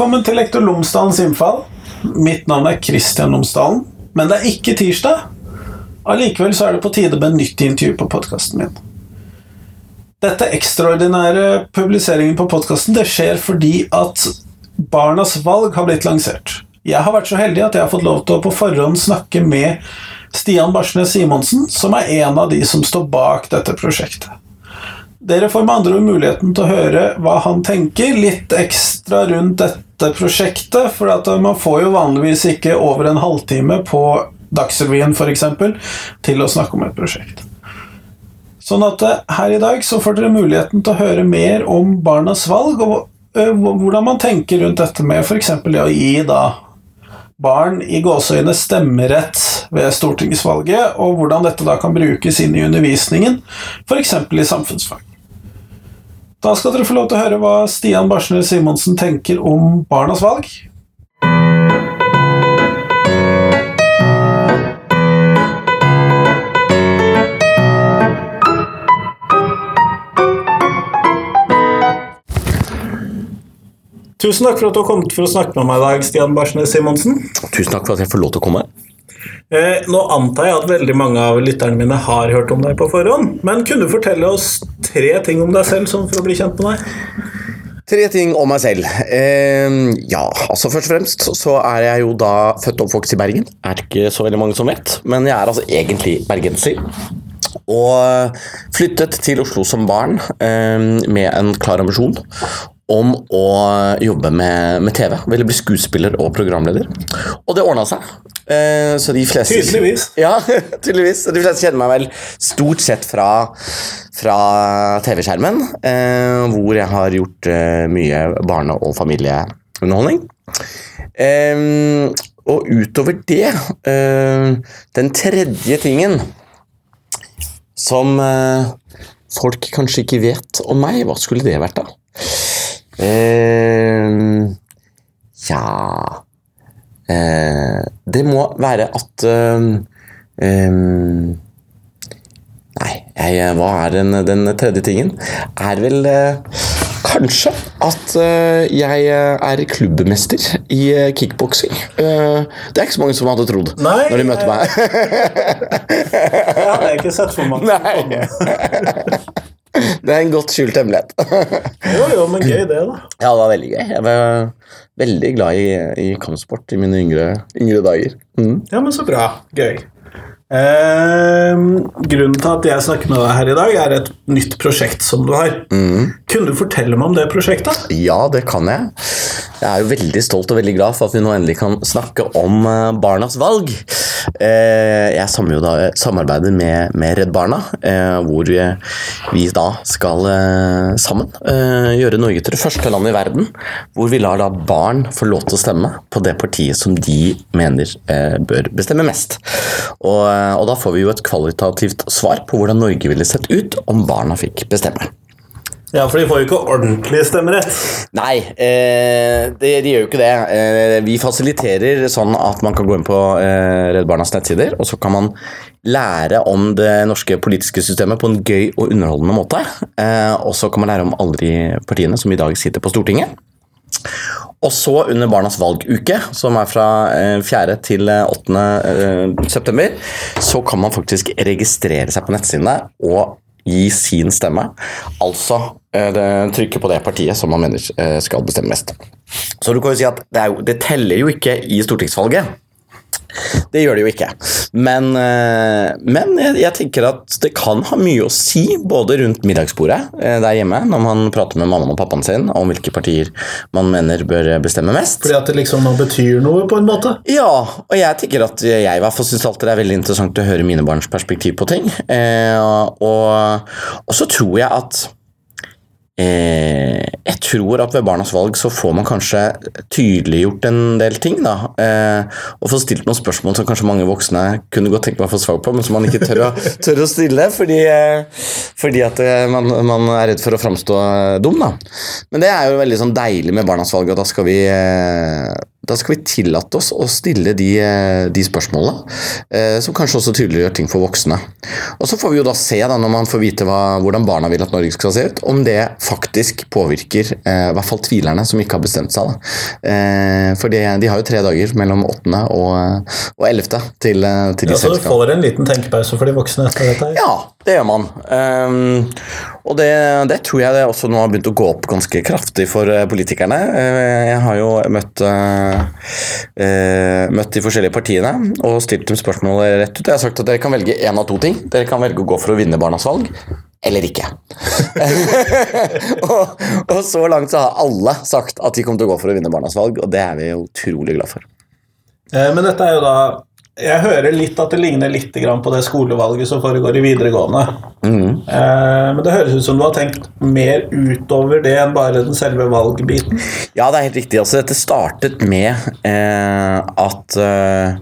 Velkommen til Lektor Lomsdalens innfall. Mitt navn er Kristian Lomsdalen, men det er ikke tirsdag. Allikevel så er det på tide med nytt intervju på podkasten min. Dette ekstraordinære publiseringen på podkasten skjer fordi at Barnas valg har blitt lansert. Jeg har vært så heldig at jeg har fått lov til å på forhånd snakke med Stian Barsnes Simonsen, som er en av de som står bak dette prosjektet. Dere får med andre ord muligheten til å høre hva han tenker, litt ekstra rundt dette prosjektet, for man får jo vanligvis ikke over en halvtime på Dagsrevyen f.eks. til å snakke om et prosjekt. Sånn at eh, her i dag så får dere muligheten til å høre mer om barnas valg, og eh, hvordan man tenker rundt dette med f.eks. å gi da barn i gåseøyne stemmerett ved stortingsvalget, og hvordan dette da kan brukes inn i undervisningen, f.eks. i samfunnsfag. Da skal dere få lov til å høre hva Stian Barsner Simonsen tenker om barnas valg. Tusen takk for at du har kommet for å snakke med meg i dag, Stian Barsnes Simonsen. Tusen takk for at jeg får lov til å komme. Eh, nå antar jeg at veldig mange av lytterne mine har hørt om deg på forhånd, men kunne du fortelle oss tre ting om deg selv sånn for å bli kjent med deg? Tre ting om meg selv. Eh, ja, altså Først og fremst så er jeg jo da født og oppvokst i Bergen. Er ikke så veldig mange som vet, men jeg er altså egentlig bergenser. Og flyttet til Oslo som barn eh, med en klar ambisjon om å jobbe med, med, TV. Ville bli skuespiller og programleder. Og det ordna seg. Eh, så de fleste Tydeligvis. Ja, tydeligvis. De fleste kjenner meg vel stort sett fra, fra TV-skjermen, eh, hvor jeg har gjort eh, mye barne- og familieunderholdning. Eh, og utover det eh, Den tredje tingen som folk kanskje ikke vet om meg, hva skulle det vært, da? Uh, ja uh, Det må være at uh, Nei, jeg, hva er den, den, tredje tingen? Er vel kanskje at jeg er klubbmester i kickboksing. det er ikke så mange som hadde trodd Nei, når de møtte meg. det hadde jeg ikke sett for meg. Nei. Det er en godt skjult hemmelighet. jo, jo, men gøy det, da. Ja, det var veldig gøy. Jeg var veldig glad i, i kampsport i mine yngre, yngre dager. Mm. Ja, men så bra. Gøy. Eh, grunnen til at jeg snakker med deg her i dag, er et nytt prosjekt som du har. Mm. Kunne du fortelle meg om det prosjektet? Ja, det kan jeg. Jeg er jo veldig stolt og veldig glad for at vi nå endelig kan snakke om eh, barnas valg. Eh, jeg samarbeider med, med Redd Barna, eh, hvor vi da skal sammen gjøre Norge til det første landet i verden hvor vi lar da barn få lov til å stemme på det partiet som de mener bør bestemme mest. Og, og da får vi jo et kvalitativt svar på hvordan Norge ville sett ut om barna fikk bestemme. Ja, for de får jo ikke ordentlig stemmerett. Nei, eh, de, de, gjør jo ikke det. Eh, vi fasiliterer sånn at man kan gå inn på eh, Redd Barnas nettsider, og så kan man lære om det norske politiske systemet på en gøy og underholdende måte. Eh, og så kan man lære om alle de partiene som i dag sitter på Stortinget. Og så under Barnas valguke, som er fra 4. Eh, til 8. Eh, september, så kan man faktisk registrere seg på nettsidene og gi sin stemme. Altså det, trykke på det partiet som man mener eh, skal bestemme mest. Så du kan jo si at det, jo, det teller jo ikke i stortingsvalget. Det gjør det jo ikke. Men, eh, men jeg, jeg, tenker at det kan ha mye å si, både rundt middagsbordet eh, der hjemme, når man prater med mammaen og pappaen sin om hvilke partier man mener bør bestemme mest. Fordi at det liksom nå betyr noe, på en måte? Ja, og jeg tenker at jeg i hvert fall syns alltid det er veldig interessant å høre mine barns perspektiv på ting. Eh, og, og så tror jeg at Eh, jeg tror at ved barnas valg så får man kanskje tydeliggjort en del ting. da, eh, Og få stilt noen spørsmål som kanskje mange voksne kunne godt tenke meg å få svar på, men som man ikke tør å, tør å stille fordi, eh, fordi at man, man, er redd for å framstå dum. da. Men det er jo veldig sånn deilig med barnas valg, og da skal vi da skal vi tillate oss å stille de, eh, de spørsmålene, eh, som kanskje også tydeliggjør ting for voksne. Og Så får vi jo da se, da, når man får vite hva, hvordan barna vil at Norge skal se ut, om det faktisk påvirker eh, i hvert fall tvilerne som ikke har bestemt seg. Da. Eh, for de, de har jo tre dager mellom 8. og, og 11. til, til de Ja, så du får en liten tenkepause for de voksne etter dette? ja, det gjør man. Ehm, og det, det tror jeg det også nå har begynt å gå opp ganske kraftig for eh, politikerne. Eh, jeg har jo møtt, eh, møtt de forskjellige partiene og stilt dem spørsmålet rett ut. Jeg har sagt at dere kan velge én av to ting. Dere kan velge å gå for å vinne Barnas valg. Eller ikke. og, og så langt så har alle sagt at de kommer til å gå for å vinne Barnas valg, og det er vi utrolig glad for. Men dette er jo da Jeg hører litt at det ligner litt på det skolevalget som foregår i videregående. Mhm. Eh, Men det høres ut som du har tenkt mer utover det enn bare den selve valgbiten. Ja, det er helt riktig. Altså, dette startet med eh, at eh,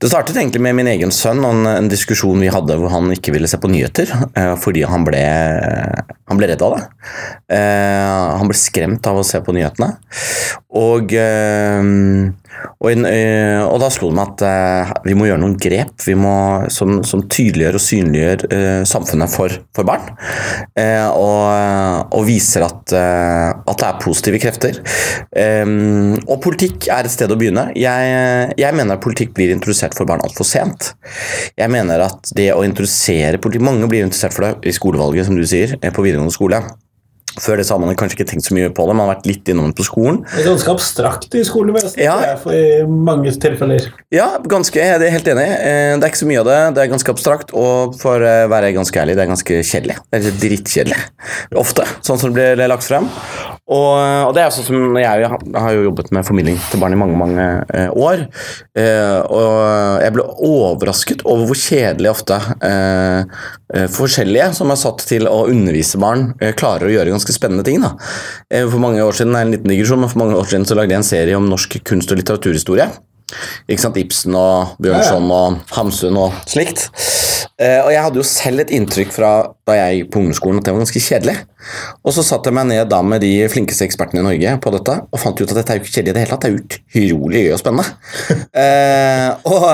Det startet egentlig med min egen sønn og en, en diskusjon vi hadde hvor han ikke ville se på nyheter eh, fordi han ble, han ble redd av det. Eh, han ble skremt av å se på nyhetene. Og, eh, og, eh, og da slo det meg at eh, vi må gjøre noen grep må, som, som tydeliggjør og synliggjør eh, samfunnet for, for barn. Og, og viser at, at det er positive krefter. Eh, og politikk er et sted å begynne. Jeg, jeg mener at politikk blir introdusert for barn altfor sent. Jeg mener at det å introdusere politikk Mange blir interessert for det i skolevalget, som du sier, på videregående skole. Før det så har man kanskje ikke tenkt så mye på det, man har vært litt innom det på skolen. Det er ganske abstrakt i skolevesenet Ja. i mange tilfeller. Ja, ganske, jeg er helt enig. Eh, Det er ikke så mye av det. Det er ganske abstrakt, og for å være ganske ærlig, det er ganske kjedelig. Det er drittkjedelig. Ofte, sånn som det blir lagt frem. Og, og det er sånn som jeg har- jo jobbet med formidling til barn i mange, mange eh, år. Eh, og jeg ble overrasket over hvor kjedelig ofte eh, eh, forskjellige som er satt til å undervise barn, eh, klarer å gjøre ganske spennende ting. Da. Eh, for mange år siden, en liten digresjon, men for mange år siden så lagde jeg en serie om norsk kunst- og litteraturhistorie. Ikke sant? Ibsen og Bjørnson og Hamsun og slikt. Eh, og jeg hadde jo selv et inntrykk fra da jeg gikk på ungdomsskolen at det var ganske kjedelig. Og så satte jeg meg ned da med de flinkeste ekspertene i Norge på dette, og fant ut at dette er jo ikke kjedelig i det hele tatt, det er utrolig gøy og spennende. eh, og,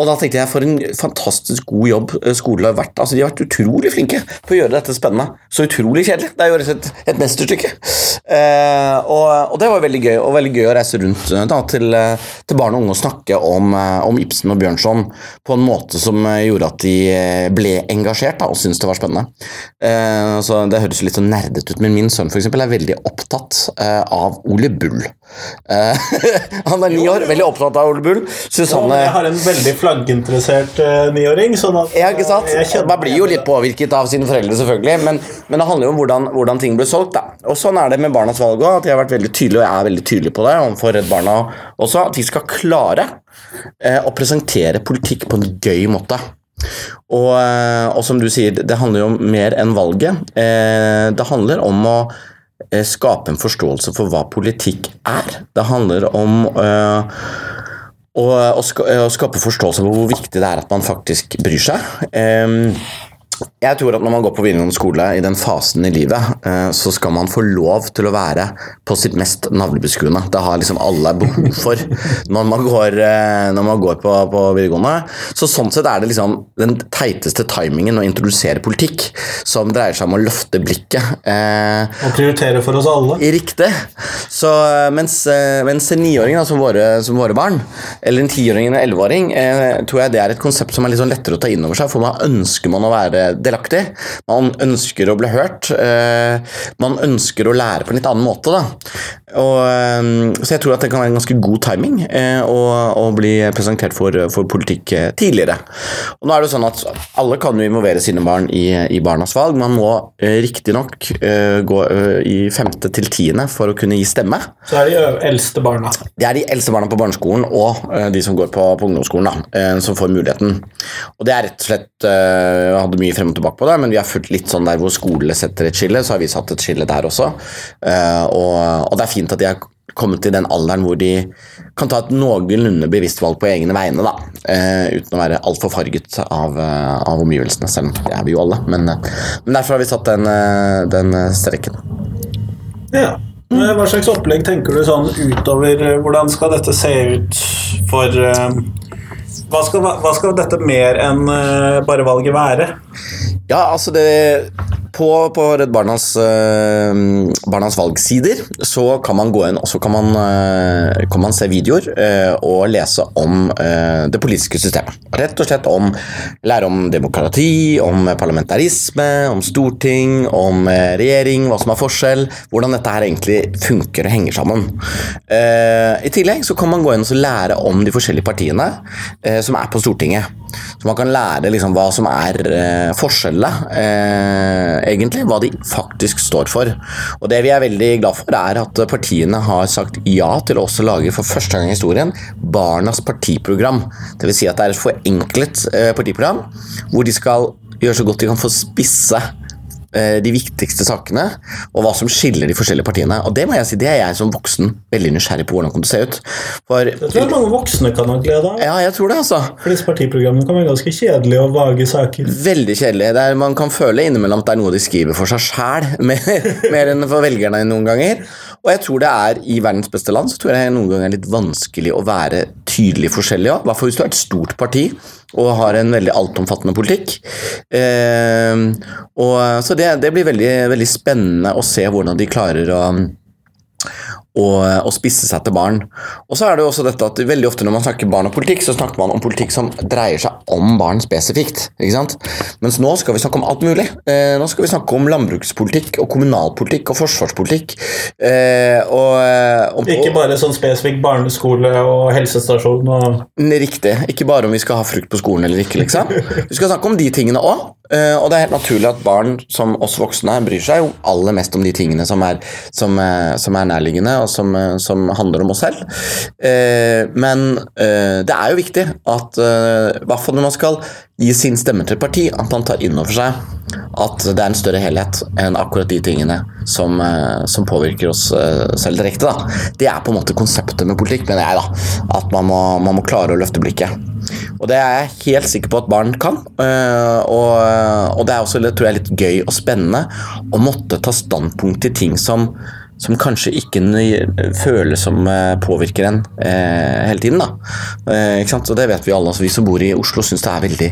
og da tenkte jeg for en fantastisk god jobb eh, skolen har vært. Altså De har vært utrolig flinke på å gjøre dette spennende. Så utrolig kjedelig. Det er jo rett og slett et mesterstykke. Eh, og, og det var veldig gøy, og veldig gøy å reise rundt eh, da, til, eh, til barn og unge og snakke om, eh, om Ibsen og Bjørnson på en måte som eh, gjorde at de eh, ble engasjert da, og syntes det var spennende. Eh, så Det høres litt så nerdete ut, men min sønn for eksempel, er veldig opptatt eh, av Ole Bull. Eh, han er ni år, veldig opptatt av Ole Bull. Susanne, Ja, jeg har en veldig flagginteressert niåring, sånn at ja, ikke sant? jeg Man blir jo litt påvirket av sine foreldre, selvfølgelig, men, men det handler jo om hvordan, hvordan ting blir solgt. da. Og Sånn er det med Barnas valg òg, at jeg har vært veldig tydelig, og jeg er veldig tydelig på det overfor Redd Barna også, at vi skal klare eh, å presentere politikk på en gøy måte. Og, eh, og som du sier, det handler jo om mer enn valget. Eh, det handler om å eh, skape en forståelse for hva politikk er. Det handler om eh, å, å, skape forståelse for hvor viktig det er at man faktisk bryr seg. Em, jeg tror at når man går på videregående skole i den fasen i livet, eh, så skal man få lov til å være på sitt mest navlebeskuende. Det har liksom alle behov for når man går, eh, når man går på, på videregående. Så sånn sett er det liksom den teiteste timingen å introdusere politikk, som dreier seg om å løfte blikket. Og prioritere for oss alle. Riktig. Så eh, mens, eh, mens en niåring, som, våre, som våre barn, eller en tiåring eller en elleveåring, eh, tror jeg det er et konsept som er litt sånn lettere å ta inn over seg, for man ønsker man å være delaktig. Man ønsker å bli hørt. Eh, man ønsker å lære på en litt annen måte. Og, eh, så jeg tror at det kan være en ganske god timing eh, å, å bli presentert for, for politikk tidligere. Og nå er det sånn at Alle kan jo involvere sine barn i, i barnas valg. Man må riktignok gå i femte til tiende for å kunne gi stemme. Så er de eldste barna. Det er de eldste barna på barneskolen og de som går på, på ungdomsskolen, da, som får muligheten. Og det er rett og slett Jeg hadde mye frem og tilbake på det, men vi har fulgt litt sånn der hvor skolene setter et skille, så har vi satt et skille der også. Eh, og, og det er fint at de har kommet til den alderen hvor de kan ta et noenlunde bevisst valg på egne vegne, da. Eh, uten å være altfor farget av, eh, av omgivelsene, selv om det er vi jo alle. Men, eh, men derfor har vi satt den, den streken. Ja. Hva slags opplegg tenker du sånn utover Hvordan skal dette se ut for hva skal, hva skal dette mer enn eh, bare valget være? Ja, altså det På, på Redd Barnas, eh, Barnas valgsider så kan man gå inn og så kan man, eh, kan man se videoer eh, og lese om eh, det politiske systemet. Rett og slett om lære om demokrati, om parlamentarisme, om storting, om eh, regjering, hva som er forskjell, hvordan dette her egentlig funker og henger sammen. I tillegg så kan man gå inn og lære om de forskjellige partiene eh, som er på Stortinget. Så man kan lære liksom hva som er eh, forskjellene, eh, egentlig. Hva de faktisk står for. Og det vi er veldig glad for, er at partiene har sagt ja til å også lage for første gang i historien Barnas partiprogram. Vil si at det er et forenklet eh, partiprogram hvor de skal gjøre så godt de kan få spisse de viktigste sakene, og hva som skiller de forskjellige partiene. Og det må jeg si, det er jeg som voksen veldig nysgjerrig på hvordan det kommer til å se ut. For jeg tror mange voksne kan ha glede av. ja, jeg tror det, altså. For disse partiprogrammene kan være ganske kjedelige og vage saker. Veldig kjedelige. Det er, man kan føle innimellom at det er noe de skriver for seg sjæl, mer, mer enn for velgerne noen ganger. Og jeg tror det er i verdens beste land så tror jeg noen ganger er litt vanskelig å være tydelig forskjellig òg. I hvert fall hvis du er et stort parti og har en veldig altomfattende politikk. Eh, og, så det, det blir veldig, veldig spennende å se hvordan de klarer å og, og spisse seg til barn. Og så er det jo også dette at veldig ofte når man snakker barn og politikk, så snakker man om politikk som dreier seg om barn spesifikt. ikke sant? Mens nå skal vi snakke om alt mulig. Eh, nå skal vi snakke om landbrukspolitikk og kommunalpolitikk og forsvarspolitikk. Eh, og, og, Ikke bare sånn spesifikk barneskole og helsestasjon og Riktig. Ikke bare om vi skal ha frukt på skolen eller ikke. liksom. Vi skal snakke om de tingene òg. Og det er helt naturlig at barn som oss voksne bryr seg jo aller mest om de tingene som er, som, uh, som er nærliggende og som, uh, som, handler om oss selv. Men det er jo viktig at, i hvert fall når man skal gi sin stemme til parti, at man tar inn over seg at det er en større helhet enn akkurat de tingene som, som påvirker oss selv direkte. Da. Det er på en måte konseptet med politikk, mener jeg. da, At man må, man må klare å løfte blikket. Og det er jeg helt sikker på at barn kan. Og, og det er også tror jeg, litt gøy og spennende å måtte ta standpunkt til ting som, som kanskje ikke føles som påvirker en eh, hele tiden. da. Eh, ikke sant? Og det vet vi alle. Altså, vi som bor i Oslo syns det er veldig,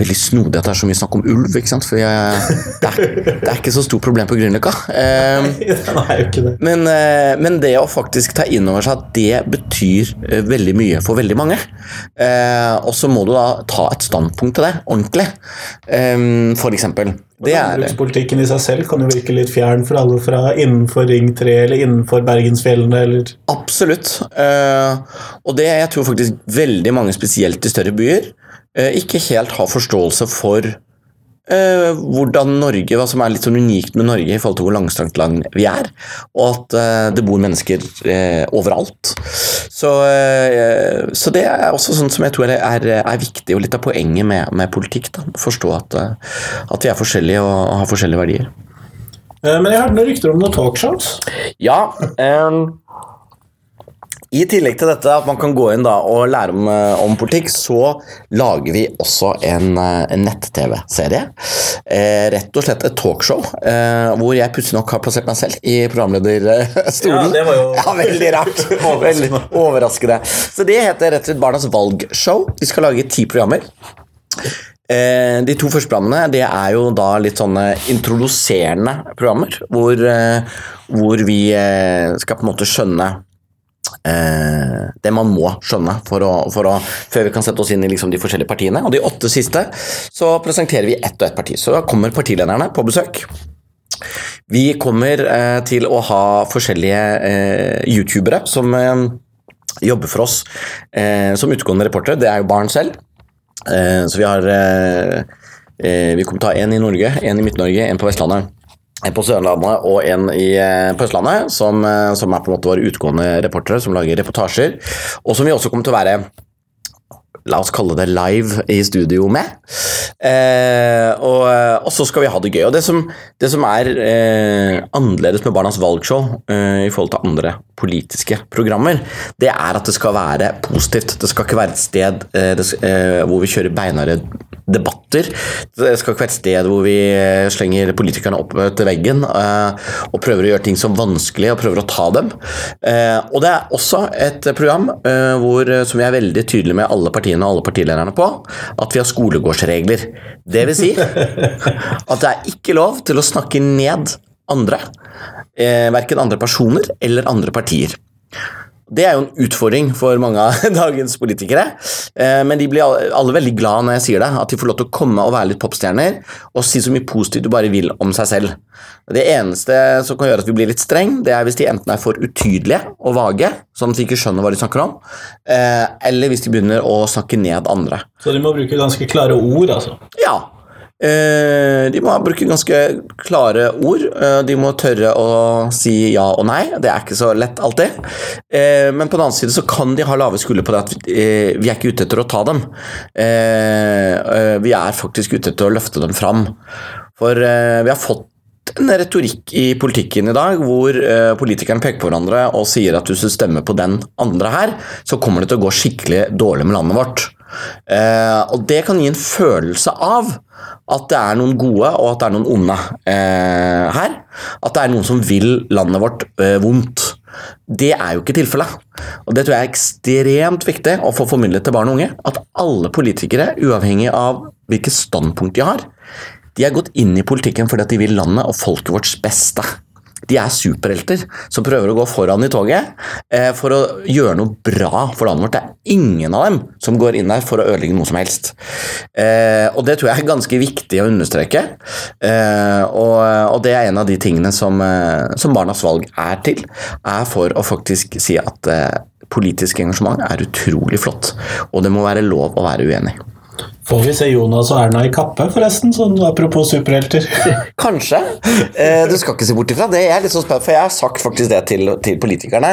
veldig snodig at det er så mye snakk om ulv. ikke sant? For jeg, det, er, det er ikke så stort problem på Grünerløkka. Eh, men, eh, men det å faktisk ta inn over seg at det betyr eh, veldig mye for veldig mange. Eh, og så må du da ta et standpunkt til det, ordentlig. Eh, for eksempel. Det er Landbrukspolitikken i seg selv kan jo virke litt fjern for alle fra innenfor Ring 3 eller innenfor Bergensfjellene eller Absolutt. Eh, og det jeg tror faktisk veldig mange, spesielt i større byer, eh, ikke helt har forståelse for eh, hvordan Norge, hva som er litt sånn unikt med Norge i forhold til hvor langstrakt land vi er, og at eh, det bor mennesker eh, overalt. Så, eh, så det er også sånn som jeg tror er, er viktig, og litt av poenget med, med politikk. da, Forstå at, at vi er forskjellige og, og har forskjellige verdier. Eh, Men jeg hørte noen rykter om noen talkshows. Ja, ehm, i tillegg til dette at man kan gå inn da og lære om, eh, om politikk, så lager vi også en, eh, en nett-TV-serie. Eh, rett og slett et talkshow eh, hvor jeg plutselig nok har plassert meg selv i programlederstolen. Ja, det var jo- ja, veldig rart. veldig overraskende. Så det heter rett og slett Barnas valgshow. Vi skal lage ti programmer. Eh, De to første programmene det er jo da litt sånne introduserende programmer, hvor, eh, hvor vi eh, skal på en måte skjønne eh, det man må skjønne for å, for å, før vi kan sette oss inn i liksom de forskjellige partiene. Og de åtte siste så presenterer vi ett og ett parti. Så kommer partilederne på besøk. Vi kommer eh, til å ha forskjellige eh, youtubere som eh, jobber for oss eh, som utgående reportere. Det er jo barn selv. Eh, så vi har Vi kommer til å ha en i Norge, en i Midt-Norge, en på Vestlandet. En på Sørlandet og en i, eh, på Østlandet, som, eh, som er på en måte våre utgående reportere som lager reportasjer. Og som vi også kommer til å være La oss kalle det live i studio med. Eh, og, og så skal vi ha det gøy. Og det som, det som er eh, annerledes med Barnas valgshow eh, i forhold til andre politiske programmer, det er at det skal være positivt. Det skal ikke være et sted eh, det, eh, hvor vi kjører beinharde debatter. Det skal ikke være et sted hvor vi slenger politikerne opp til veggen eh, og prøver å gjøre ting så vanskelig og prøver å ta dem. Eh, og det er også et program eh, hvor, som vi er veldig tydelige med alle partiene og alle partilederne på, at vi har skolegårdsregler. Det vil si at det er ikke lov til å snakke ned andre. Eh, verken andre personer eller andre partier. Det er jo en utfordring for mange av dagens politikere, eh, men de blir alle veldig glad når jeg sier det. At de får lov til å komme og være litt popstjerner og si så mye positivt du bare vil om seg selv. Det eneste som kan gjøre at vi blir litt streng, det er hvis de enten er for utydelige og vage, sånn at vi ikke skjønner hva de snakker om, eh, eller hvis de begynner å snakke ned andre. Så de må bruke ganske klare ord, altså? Ja, de må bruke ganske klare ord. Eh, de må tørre å si ja og nei. Det er ikke så lett alltid. Eh, men på den annen side så kan de ha lave skuldre på det at vi er ikke ute etter å ta dem. Vi er faktisk ute etter å løfte dem fram. For vi har fått en retorikk i politikken i dag hvor politikerne peker på hverandre og sier at hvis du stemmer på den andre her, så kommer det til å gå skikkelig dårlig med landet vårt. Og det kan gi en følelse av at det er noen gode og at det er noen onde eh, her. At det er noen som vil landet vårt eh, vondt. Det er jo ikke tilfellet. Og det tror jeg er ekstremt viktig å få formidlet til barn og unge. At alle politikere, uavhengig av hvilket standpunkt de har, de har gått inn i politikken fordi de vil landet og folket vårt beste de er superhelter som prøver å gå foran i toget eh, for å gjøre noe bra for landet vårt. Det er ingen av dem som går inn der for å ødelegge noe som helst. Eh, og det tror jeg er ganske viktig å understreke. Eh, og, og, det er en av de tingene som, eh, som, Barnas valg er til. Er for å faktisk si at eh, politisk engasjement er utrolig flott, og det må være lov å være uenig. Får vi se Jonas og Erna i kappe, forresten? Sånn apropos superhelter. Kanskje. Eh, du skal ikke se bort ifra det. Jeg er litt så spent, for jeg har sagt faktisk det til, til, politikerne.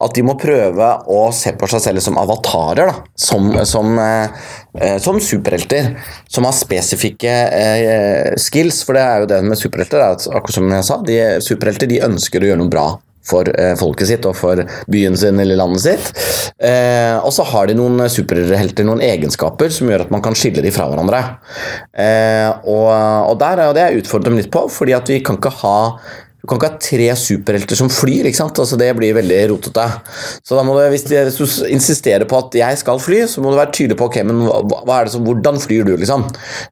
At de må prøve å se på seg selv som avatarer. Da. Som, som, eh, eh som superhelter. Som har spesifikke eh, skills. For det er jo det med superhelter. akkurat som jeg sa, de, Superhelter de ønsker å gjøre noe bra for eh, folket sitt og for byen sin eller landet sitt. Eh, og så har de noen superhelter, noen egenskaper som gjør at man kan skille de fra hverandre. Eh, og, og der er det jeg utfordrer dem litt på, fordi at vi kan ikke ha du kan ikke ha tre superhelter som flyr. ikke sant? Altså Det blir veldig rotete. Så da må du, hvis, du, hvis du insisterer på at jeg skal fly, så må du være tydelig på ok, men hva, hva er det som, hvordan flyr du. liksom?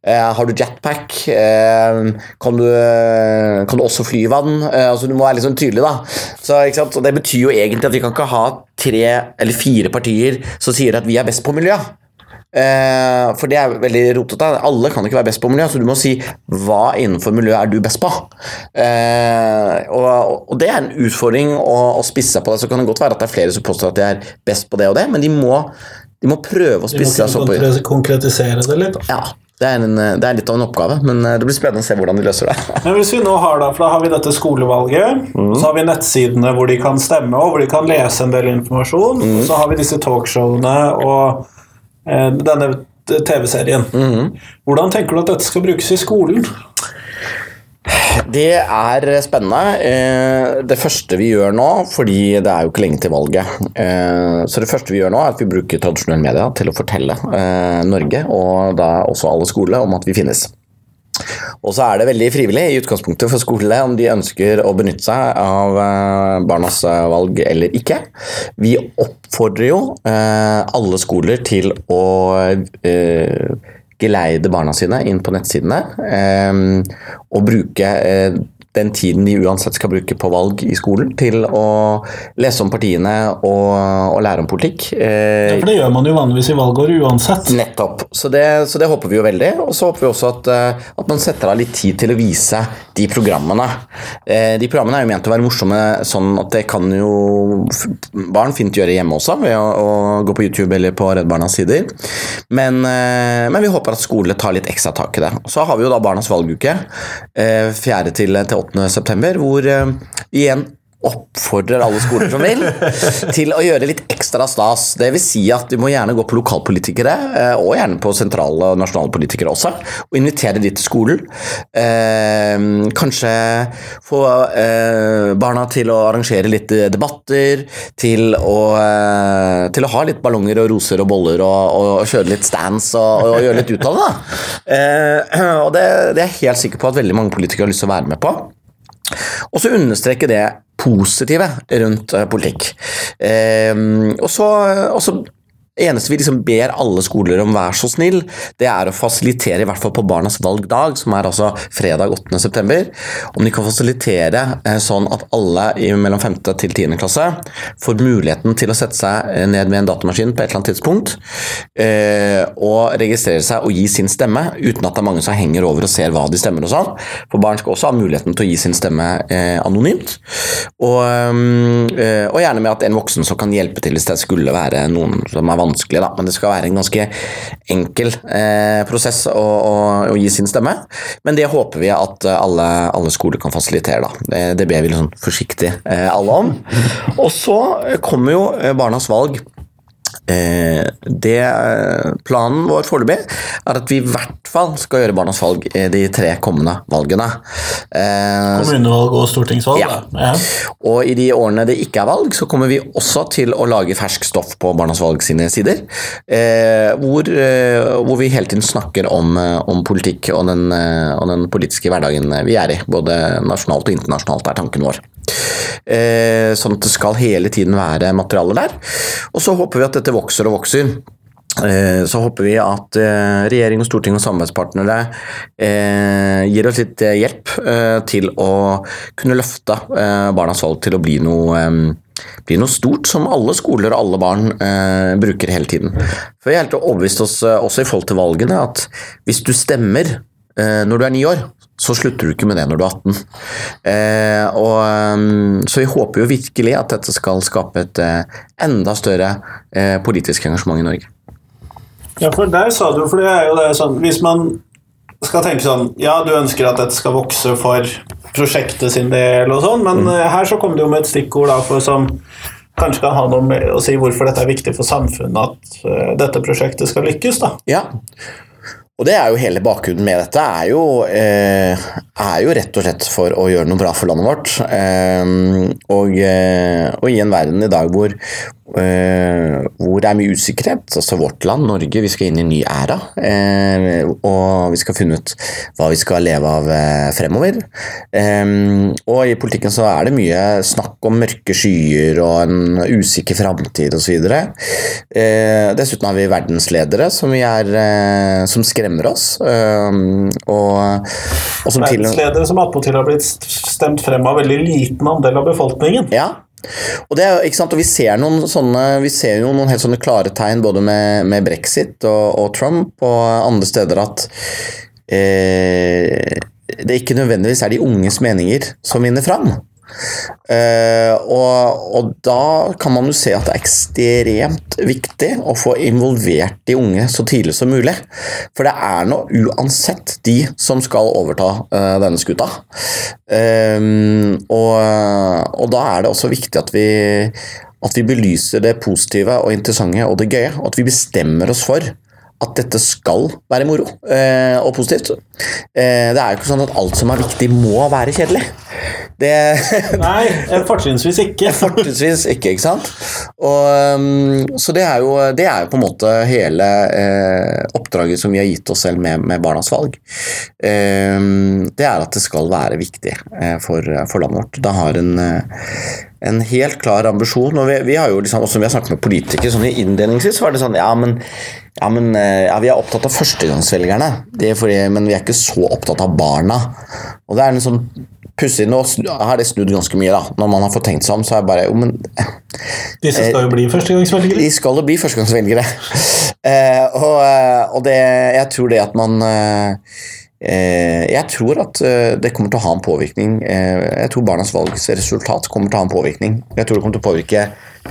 Eh, har du jetpack? Eh, kan, du, kan, du, også fly i vann? Eh, altså Du må være liksom tydelig. da. Så, ikke sant? Og Det betyr jo egentlig at vi kan ikke ha tre eller fire partier som sier at vi er best på miljø. Eh, for det er veldig rotete. Alle kan ikke være best på miljø, så du må si hva innenfor miljø er du best på. Eh, og, og, det er en utfordring å, å spisse seg på det. Så kan det godt være at det er flere som påstår at de er best på det og det, men de må, de må prøve å spisse seg sånn på Konkretisere det litt? Ja. Det er, en, det er, litt av en oppgave, men eh, det blir spennende å se hvordan de løser det. men hvis vi nå har da, for da har vi dette skolevalget, mm. så har vi nettsidene hvor de kan stemme, og hvor de kan lese en del informasjon, mm. så har vi disse talkshowene og denne TV-serien. Mm -hmm. Hvordan tenker du at dette skal brukes i skolen? Det er spennende. Eh, det første vi gjør nå, fordi det er jo ikke lenge til valget eh, Så det første vi gjør nå, er at vi bruker tradisjonelle media til å fortelle Norge, og da også alle skoler, om at vi finnes. Og så er det veldig frivillig i utgangspunktet for skolene om de ønsker å benytte seg av eh, barnas eh, valg eller ikke. Vi oppfordrer jo eh, alle skoler til å geleide barna sine inn på nettsidene og bruke den tiden de uansett skal bruke på valg i skolen, til å lese om partiene og, og lære om politikk. Eh, ja, For det gjør man jo vanligvis i valgår uansett. Nettopp. Så det, så det håper vi jo veldig. Og så håper vi også at, eh, at, man setter av litt tid til å vise de programmene. Eh, de programmene er jo ment å være morsomme sånn at det kan jo barn fint gjøre hjemme også, ved å, å gå på YouTube eller på Redd Barnas sider. Men, men, vi håper at skole tar litt ekstra tak i det. Så har vi jo da Barnas valguke. Fjerde til, til 8. september, hvor vi eh, igjen oppfordrer alle skoler som vil, til å gjøre litt ekstra stas. Det vil si at du må gjerne gå på lokalpolitikere, eh, og gjerne på sentrale og nasjonale politikere også, og invitere de til skolen. Eh, kanskje få eh, barna til å arrangere litt debatter, til å, til å ha litt ballonger og roser og boller, og, og kjøre litt stands og, og gjøre litt ut av det. Eh, og det, det er jeg helt sikker på at veldig mange politikere har lyst til å være med på. Og så understreke det positive rundt uh, politikk. Um, og så, så eneste vi liksom ber alle skoler om vær så snill, det er å fasilitere, i hvert fall på barnas valgdag, som er altså fredag 8.9., om de kan fasilitere eh, sånn at alle i mellom 5. til 10. klasse får muligheten til å sette seg eh, ned med en datamaskin på et eller annet tidspunkt eh, og registrere seg og gi sin stemme, uten at det er mange som henger over og ser hva de stemmer og sånn. For barn skal også ha muligheten til å gi sin stemme anonymt, og, og gjerne med at en voksen som kan hjelpe til hvis det skulle være noen som er vanskelig, da, men det skal være en ganske enkel eh, prosess å, å, å, gi sin stemme. Men det håper vi at alle, alle skoler kan fasilitere. da. Det, det ber vi sånn forsiktig eh, alle om. Og så kommer jo eh, Barnas valg Eh, det, eh, planen vår foreløpig er at vi i hvert fall skal gjøre Barnas valg i de tre kommende valgene. Eh, Kommunevalg og stortingsvalg? Ja. ja. Og i de årene det ikke er valg, så kommer vi også til å lage fersk stoff på Barnas valg sine sider. Hvor, hvor vi hele tiden snakker om, om politikk og den, og den politiske hverdagen vi er i. Både nasjonalt og internasjonalt er tanken vår. Eh, sånn at det skal hele tiden være materiale der. Og så håper vi at dette vokser og vokser. Eh, så håper vi at eh, regjering og storting og samarbeidspartnere gir oss litt hjelp til å kunne løfte barnas valg til å bli noe bli noe stort som alle skoler og alle barn bruker hele tiden. For Vi er helt overbevist oss også i forhold til valgene at hvis du stemmer når du er ni år, så slutter du ikke med det når du er 18. Eh, og, um, så vi håper jo virkelig at dette skal skape et eh, enda større eh, politisk engasjement i Norge. Ja, for der sa du, for det er jo det sånn Hvis man skal tenke sånn Ja, du ønsker at dette skal vokse for prosjektet sin del og sånn, men mm. Eh, her så kommer det jo med et stikkord da, for som kanskje kan ha noe med å si hvorfor dette er viktig for samfunnet at uh, dette prosjektet skal lykkes. da. Ja, og det er jo hele bakgrunnen med dette, er jo, eh, er jo, rett og slett for å gjøre noe bra for landet vårt. Eh, og, og, i en verden i dag hvor, hvor det er mye usikkerhet. Altså vårt land, Norge, vi skal inn i en ny æra. Uh, og vi skal finne ut hva vi skal leve av uh, fremover. Og i politikken så er det mye snakk om mørke skyer og en usikker framtid osv. Uh, dessuten har vi verdensledere som, vi er, som skremmer oss. og, og som verdensledere som attpåtil har blitt stemt frem av veldig liten andel av befolkningen. Ja, og, det, og vi ser noen sånne Vi ser noen helt sånne klare tegn både med, med brexit og, og, Trump og andre steder at eh, det ikke nødvendigvis er de unges meninger som vinner fram. Uh, og, og, da kan man jo se at det er ekstremt viktig å få involvert de unge så tidlig som mulig. For det er nå uansett de som skal overta uh, denne skuta. Uh, og, og, da er det også viktig at vi, at vi belyser det positive og interessante og det gøye, og at vi bestemmer oss for at dette skal være moro uh, og positivt. Det er jo ikke sånn at alt som er viktig, må være kjedelig. Det, Nei, fortrinnsvis ikke. fortrinnsvis ikke, ikke sant. Og, um, så det er, jo, det er, jo, på en måte hele eh, oppdraget som vi har gitt oss selv med, med Barnas valg. Eh, det er at det skal være viktig eh, for, for, landet vårt. Det har en, eh, en helt klar ambisjon. og vi, vi har jo liksom, også vi har snakket med politikere sånn i innledningsvis, var det sånn ja, men ja, men eh, ja, vi er opptatt av førstegangsvelgerne, fordi, men vi er ikke så opptatt av barna. Og det er en sånn pussig Nå har det snudd ganske mye, da. Når man har fått tenkt seg om, så er jeg bare jo, men Disse skal jo bli førstegangsvelgere? De skal jo bli førstegangsvelgere. eh, og, eh, og det, jeg tror det at man eh, jeg tror at eh, det kommer til å ha en påvirkning. Jeg tror Barnas valgsresultat kommer til å ha en påvirkning. Jeg tror det kommer til å påvirke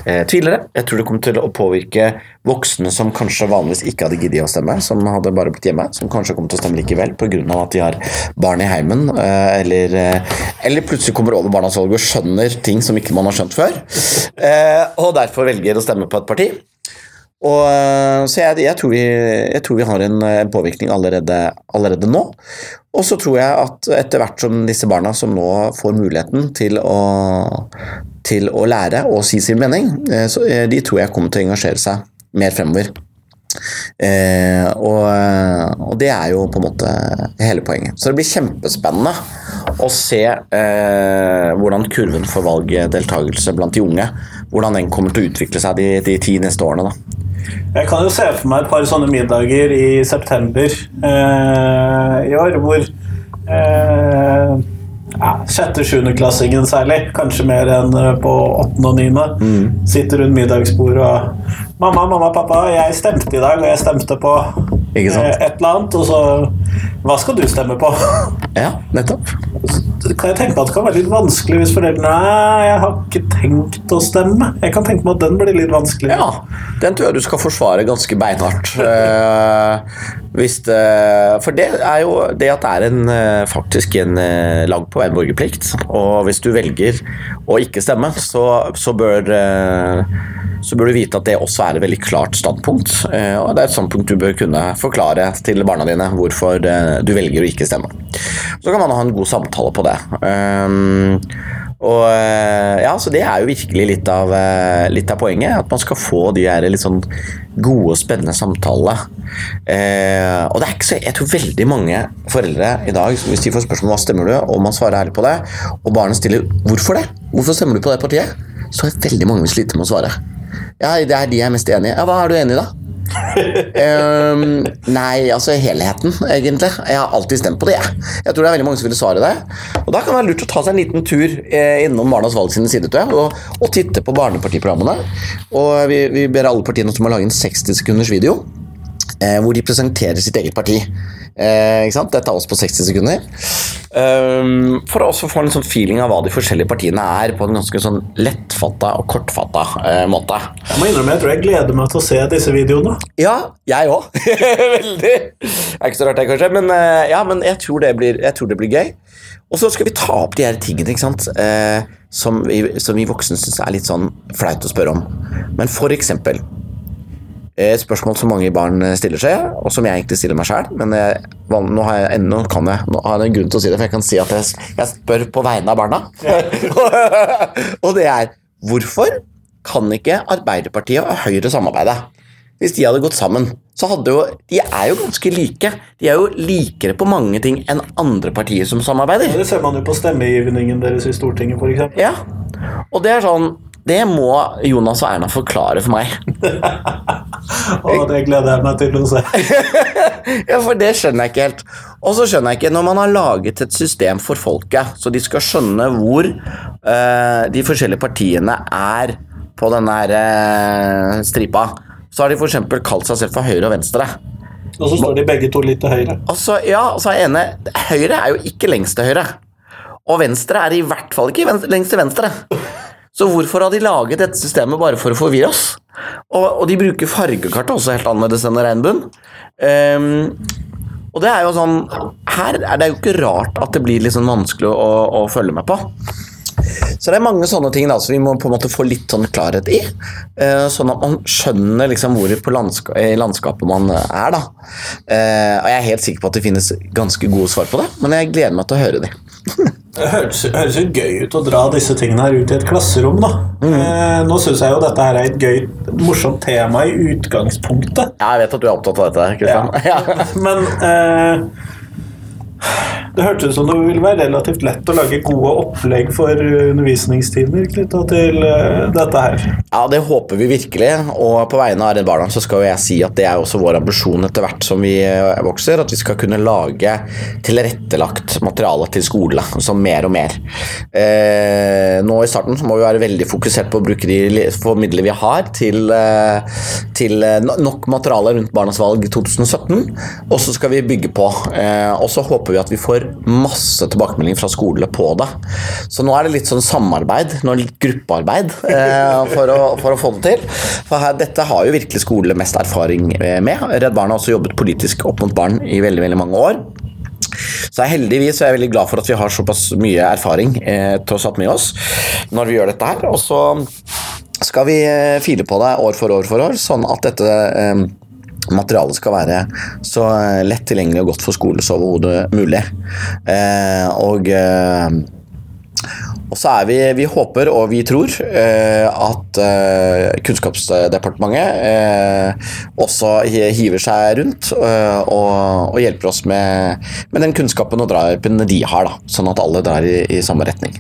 eh, tvilere. Jeg tror det kommer til å påvirke voksne som kanskje vanligvis ikke hadde giddet å stemme, som hadde bare blitt hjemme, som kanskje kommer til å stemme likevel pga. at de har barn i heimen, eh, eller, eh, eller plutselig kommer over barnas valg og skjønner ting som ikke man har skjønt før, eh, og derfor velger å stemme på et parti. Og, eh, så jeg, jeg, tror vi, jeg, tror vi, har en, en påvirkning allerede, allerede nå. Og så tror jeg at etter hvert som disse barna som nå får muligheten til å, til å lære og si sin mening, eh, så eh, de tror jeg kommer til å engasjere seg mer fremover. Eh, og, og, det er jo på en måte hele poenget. Så det blir kjempespennende å se eh, hvordan kurven for valgdeltakelse blant de unge hvordan den kommer til å utvikle seg de, de ti neste årene. da. Jeg kan jo se for meg et par sånne middager i september eh, i år, hvor eh, ja, sjette-sjuendeklassingen særlig, kanskje mer enn eh, på åttende og niende, mm. sitter rundt middagsbordet og 'Mamma, mamma, pappa, jeg stemte i dag, og jeg stemte på eh, et eller annet.' Og så 'Hva skal du stemme på?' Ja, nettopp. Kan jeg tenke meg at det kan være litt vanskelig hvis foreldrene Nei, jeg har ikke tenkt å stemme. Jeg kan tenke meg at den blir litt vanskelig. Ja, den tror jeg du skal forsvare ganske beinhardt. uh, hvis det, for det er jo det at det er en, eh, faktisk en lag på en borgerplikt. Og hvis du velger å ikke stemme, så, så bør så bør du vite at det også er et veldig klart standpunkt. Eh, og det er et standpunkt du bør kunne forklare til barna dine hvorfor eh, du velger å ikke stemme. Så kan man ha en god samtale på det. Um, og eh, ja, så Det er jo virkelig litt av, litt av poenget. At man skal få de her litt sånn gode og spennende samtalene. Eh, og det er ikke så, Jeg tror veldig mange foreldre i dag, hvis de får spørsmål hva stemmer du, og man svarer ærlig på det, og barnet stiller 'hvorfor det', hvorfor stemmer du på det partiet, så er veldig mange sliter med å svare. Ja, det er de jeg er mest enig i. Ja, hva er du enig i, da? Um, nei, altså helheten, egentlig. Jeg har alltid stemt på det, jeg. Jeg tror det er veldig mange som ville svare det. Og da kan det være lurt å ta seg en liten tur eh, innom Barnas Valg sine sider tror jeg, og, og, titte på barnepartiprogrammene. Og vi, vi ber alle partiene om å lage en 60 sekunders video eh, hvor de presenterer sitt eget parti. Eh, ikke sant? Dette er oss på 60 sekunder. Um, for å også få en sånn feeling av hva de forskjellige partiene er, på en ganske sånn lettfatta og kortfatta eh, måte. Jeg må innrømme, jeg tror jeg gleder meg til å se disse videoene. Ja, jeg òg. Veldig. Det er ikke så rart, det, kanskje, men, uh, ja, men jeg, tror det blir, jeg tror det blir gøy. Og så skal vi ta opp de her tingene ikke sant? Eh, som, vi, som vi voksne syns er litt sånn flaut å spørre om. Men for eksempel spørsmål som mange barn stiller seg, og som jeg egentlig stiller meg sjøl. Men jeg, nå, har jeg, ennå kan jeg, nå har jeg en grunn til å si det, for jeg kan si at jeg, jeg spør på vegne av barna. og det er hvorfor kan ikke Arbeiderpartiet og Høyre samarbeide? Hvis de hadde gått sammen, så hadde jo De er jo ganske like. De er jo likere på mange ting enn andre partier som samarbeider. Ja, det ser man jo på stemmegivningen deres i Stortinget, f.eks. Ja, og det er sånn det må Jonas og Erna forklare for meg. og det gleder jeg meg til å se. ja, for det skjønner jeg ikke helt. Og så skjønner jeg ikke, når man har laget et system for folket, så de skal skjønne hvor uh, de forskjellige partiene er på denne her, uh, stripa, så har de f.eks. kalt seg selv for høyre og venstre. Og så står de begge to litt til høyre. Altså, ja, så er ene Høyre er jo ikke lengst til høyre. Og venstre er i hvert fall ikke lengst til venstre. Så hvorfor har de laget dette systemet bare for å forvirre oss? Og, og de bruker fargekartet også helt annerledes enn regnbuen. Um, og det er jo sånn Her er det jo ikke rart at det blir litt sånn vanskelig å, å følge med på. Så det er mange sånne ting da, som vi må på en måte få litt sånn klarhet i. Uh, sånn at man skjønner liksom hvor på landska i landskapet man er. da. Uh, og jeg er helt sikker på at det finnes ganske gode svar på det, men jeg gleder meg til å høre de. Det høres, høres, jo gøy ut å dra disse tingene her ut i et klasserom, da. Mm. Eh, nå syns jeg jo dette her er et gøy, morsomt tema i utgangspunktet. Ja, jeg vet at du er opptatt av dette, Kristian. Ja. Men eh, det hørtes ut som det ville være relativt lett å lage gode opplegg for undervisningstimer knytta til uh, dette her. Ja, det håper vi virkelig. Og på vegne av Redd Barna så skal jeg si at det er også vår ambisjon etter hvert som vi eh, vokser, at vi skal kunne lage tilrettelagt materiale til skolene, altså mer og mer. Eh, nå i starten så må vi være veldig fokusert på å bruke de midlene vi har til, eh, til nok materiale rundt Barnas valg 2017, og så skal vi bygge på. Eh, og så håper vi at vi får masse tilbakemelding fra skolene på det. Så nå er det litt sånn samarbeid, nå er det litt gruppearbeid eh, for, å, for, å, få det til. For her, dette har jo virkelig skolene mest erfaring med. Redd Barna har også jobbet politisk opp mot barn i veldig, veldig mange år. Så jeg heldigvis er jeg veldig glad for at vi har såpass mye erfaring eh, tross alt med oss når vi gjør dette her. Og så skal vi eh, file på det år for år for år, sånn at dette eh, materialet skal være så eh, lett tilgjengelig og godt for skolen som overhodet mulig. Eh, og eh, og så er vi, vi håper og vi tror eh, at eh, Kunnskapsdepartementet eh, også hiver seg rundt og, og, hjelper oss med, med den kunnskapen og drahjelpen de har, da, sånn at alle drar i, i samme retning.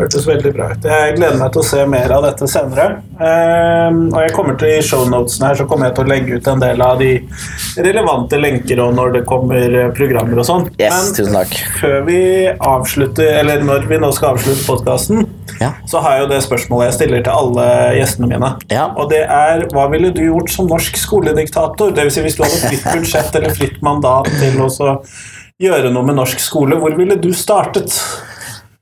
Hørtes veldig bra ut. Jeg gleder meg til å se mer av dette senere. Um, og jeg kommer til I shownotene her så kommer jeg til å legge ut en del av de relevante lenker og når det kommer eh, programmer og sånn. Yes, takk. før vi avslutter, eller når vi nå skal avslutte podkasten, ja. så har jeg jo det spørsmålet jeg stiller til alle gjestene mine. Ja. Og det er hva ville du gjort som norsk skolediktator? Dvs. Si hvis du hadde fritt budsjett eller fritt mandat til å gjøre noe med norsk skole, hvor ville du startet?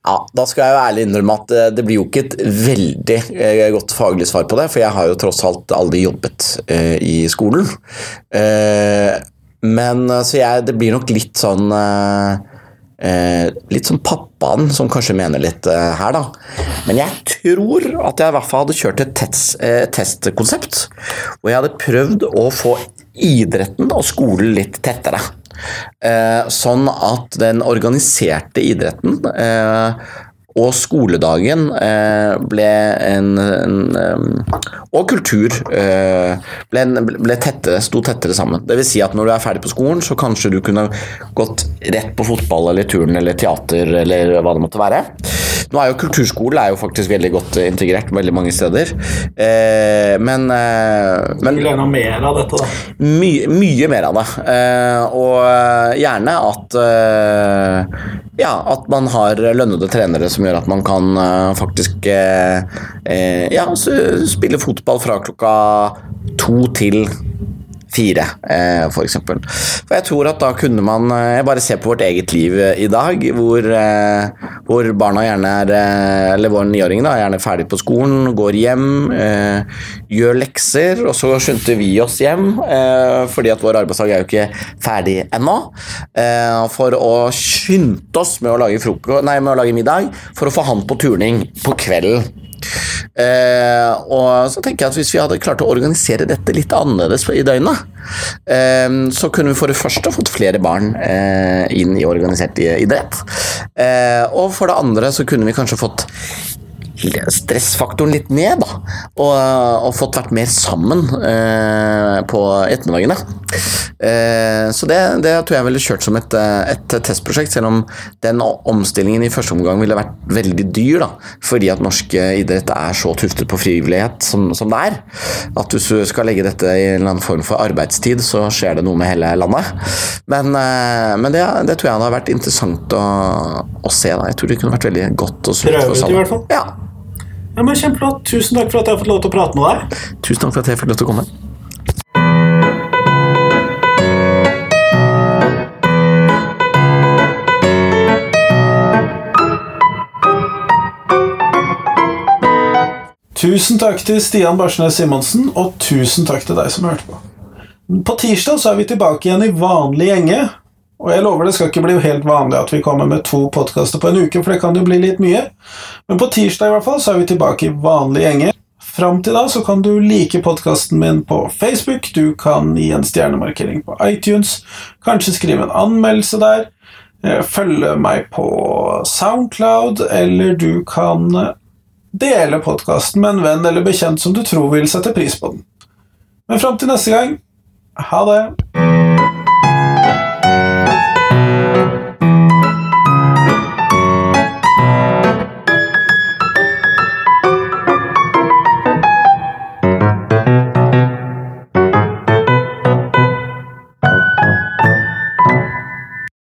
Ja, Da skal jeg jo ærlig innrømme at eh, det blir jo ikke et veldig eh, godt faglig svar på det, for jeg har jo tross alt aldri jobbet uh, i skolen. Men så jeg, det blir nok litt sånn Litt som pappaen som kanskje mener litt her, da. Men jeg tror at jeg i hvert fall hadde kjørt et test, testkonsept. Hvor jeg hadde prøvd å få idretten og skolen litt tettere. Eh, sånn at den organiserte idretten eh, og skoledagen eh, ble en, en, Og kultur ble, ble tettere, sto tettere sammen. Det vil si at når du er ferdig på skolen, så kanskje du kunne gått rett på fotball eller turn eller teater eller hva det måtte være. Nå er jo Kulturskolen er jo faktisk veldig godt integrert veldig mange steder. Eh, men, eh, men Du vil gjerne ha mer av dette, da? Mye, mye mer av det. Eh, og gjerne at eh, ja, at man har lønnede trenere som gjør at man kan eh, faktisk eh, ja, spille fotball fra klokka to til fire, eh, f.eks. For, for jeg tror at da kunne man eh, Jeg bare ser på vårt eget liv eh, i dag, hvor, hvor barna gjerne er Eller vår niåring da, er gjerne ferdig på skolen, går hjem, gjør lekser, og så skynder vi oss hjem, fordi at vår arbeidsdag er jo ikke ferdig ennå. For å skynde oss med å lage, nei, med å lage middag, for å få han på turning på kvelden. Eh, og så tenker jeg at Hvis vi hadde klart å organisere dette litt annerledes i døgnet, eh, så kunne vi for det første fått flere barn eh, inn i organisert idrett. Eh, og for det andre så kunne vi kanskje fått stressfaktoren litt ned, da. Og, og fått vært mer sammen eh, på ettermiddagene. Eh, så det, det, tror jeg ville kjørt som et, et, testprosjekt, selv om den omstillingen i første omgang ville vært veldig dyr, da. Fordi at norsk idrett er så tuftet på frivillighet som, som det er. At hvis du skal legge dette i en eller annen form for arbeidstid, så skjer det noe med hele landet. Men, eh, men det, det, tror jeg hadde vært interessant å, å se. Da. Jeg tror det kunne vært veldig godt og sunt for sammen. Ja. Ja, men Kjempeflott. Tusen takk for at jeg har fått lov til å prate med deg. Tusen takk for at jeg fikk lov til å komme. Tusen takk til Stian Barsnes Simonsen, og tusen takk til deg som hørte på. På tirsdag så er vi tilbake igjen i vanlig gjenge. Og jeg lover det skal ikke bli helt vanlig at vi kommer med to podkaster på en uke, for det kan jo bli litt mye. Men på tirsdag i hvert fall så er vi tilbake i vanlige gjenger. Fram til da så kan du like podkasten min på Facebook, du kan gi en stjernemarkering på iTunes, kanskje skrive en anmeldelse der, eh, følge meg på Soundcloud, eller du kan eh, dele podkasten med en venn eller bekjent som du tror vil sette pris på den. Men fram til neste gang, ha det!